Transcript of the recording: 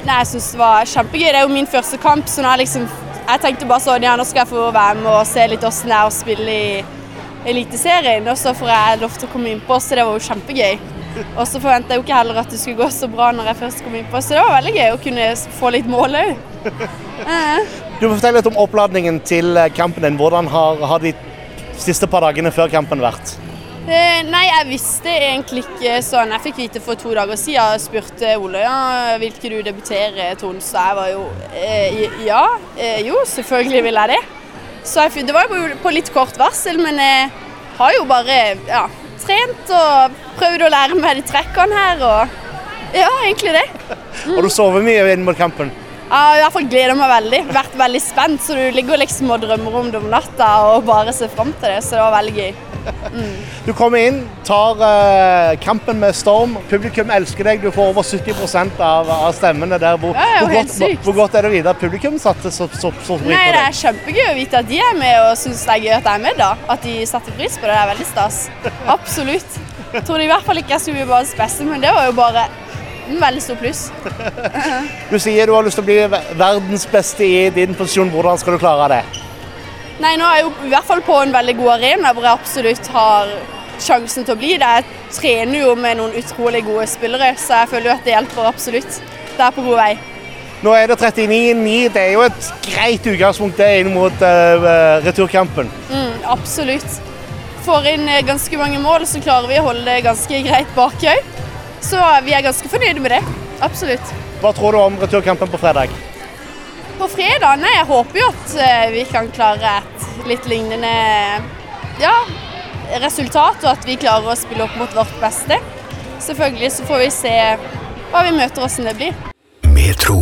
Nei, Jeg syns det var kjempegøy. Det er jo min første kamp, så er liksom Jeg tenkte bare sånn Ja, nå skal jeg få være med og se litt åssen det er å spille i Eliteserien. Og så får jeg lov til å komme innpå, så det var jo kjempegøy. Og så forventa jeg jo ikke heller at det skulle gå så bra når jeg først kom innpå, så det var veldig gøy å kunne få litt mål òg. Du må fortelle litt om oppladningen til kampen din. Hvordan har, har de siste par dagene før kampen vært? Eh, nei, jeg visste egentlig ikke sånn. Jeg fikk vite for to dager siden. og spurte Ole ja, vil ikke du debutere til onsdag. Jeg var jo eh, ja. Eh, jo, selvfølgelig vil jeg det. Så jeg, det var jo på litt kort varsel, men jeg har jo bare ja, trent og prøvd å lære meg de trekkene her. Og ja, egentlig det. Har du sovet mye inn mot kampen? Jeg har i hvert fall gleder meg veldig. Vært veldig spent, så du ligger liksom og drømmer om det om natta og bare ser fram til det. Så det var veldig gøy. Du kommer inn, tar eh, kampen med storm. Publikum elsker deg. Du får over 70% av, av stemmene der. Hvor, Ja, ja, hvor, godt, hvor godt er det å vite at publikum satte så, så, så pris Nei, på Det er kjempegøy å vite at de er med og syns det er gøy at jeg er med. da. At de satte pris på det. Det er veldig stas. Absolutt. Jeg tror i hvert fall ikke jeg skulle bli barnets beste, men det var jo bare en veldig stor pluss. Du sier du har lyst til å bli verdens beste i din posisjon. Hvordan skal du klare det? Nei, nå er jeg jo i hvert fall på en veldig god arena hvor jeg absolutt har sjansen til å bli det. Jeg trener jo med noen utrolig gode spillere, så jeg føler jo at det hjelper absolutt. Det er på god vei. Nå er det 39-9. Det er jo et greit utgangspunkt det inn mot uh, returkampen. Mm, absolutt. Får inn eh, ganske mange mål, så klarer vi å holde det ganske greit bak òg. Så vi er ganske fornøyde med det. Absolutt. Hva tror du om returkampen på fredag? På fredag nei, jeg håper jo at eh, vi kan klare et litt lignende ja, resultat, og at vi klarer å spille opp mot vårt beste. Selvfølgelig så får vi se hva vi møter, åssen det blir. Metro.